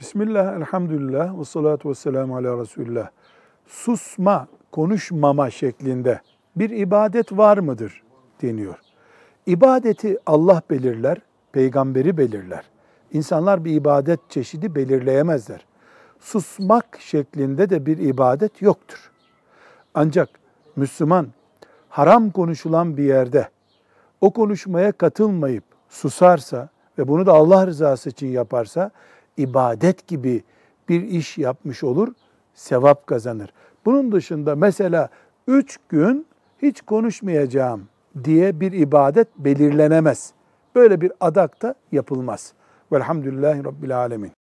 Bismillah, elhamdülillah, ve salatu ve selamu ala Resulullah. Susma, konuşmama şeklinde bir ibadet var mıdır deniyor. İbadeti Allah belirler, peygamberi belirler. İnsanlar bir ibadet çeşidi belirleyemezler. Susmak şeklinde de bir ibadet yoktur. Ancak Müslüman haram konuşulan bir yerde o konuşmaya katılmayıp susarsa ve bunu da Allah rızası için yaparsa ibadet gibi bir iş yapmış olur, sevap kazanır. Bunun dışında mesela üç gün hiç konuşmayacağım diye bir ibadet belirlenemez. Böyle bir adak da yapılmaz. Velhamdülillahi Rabbil Alemin.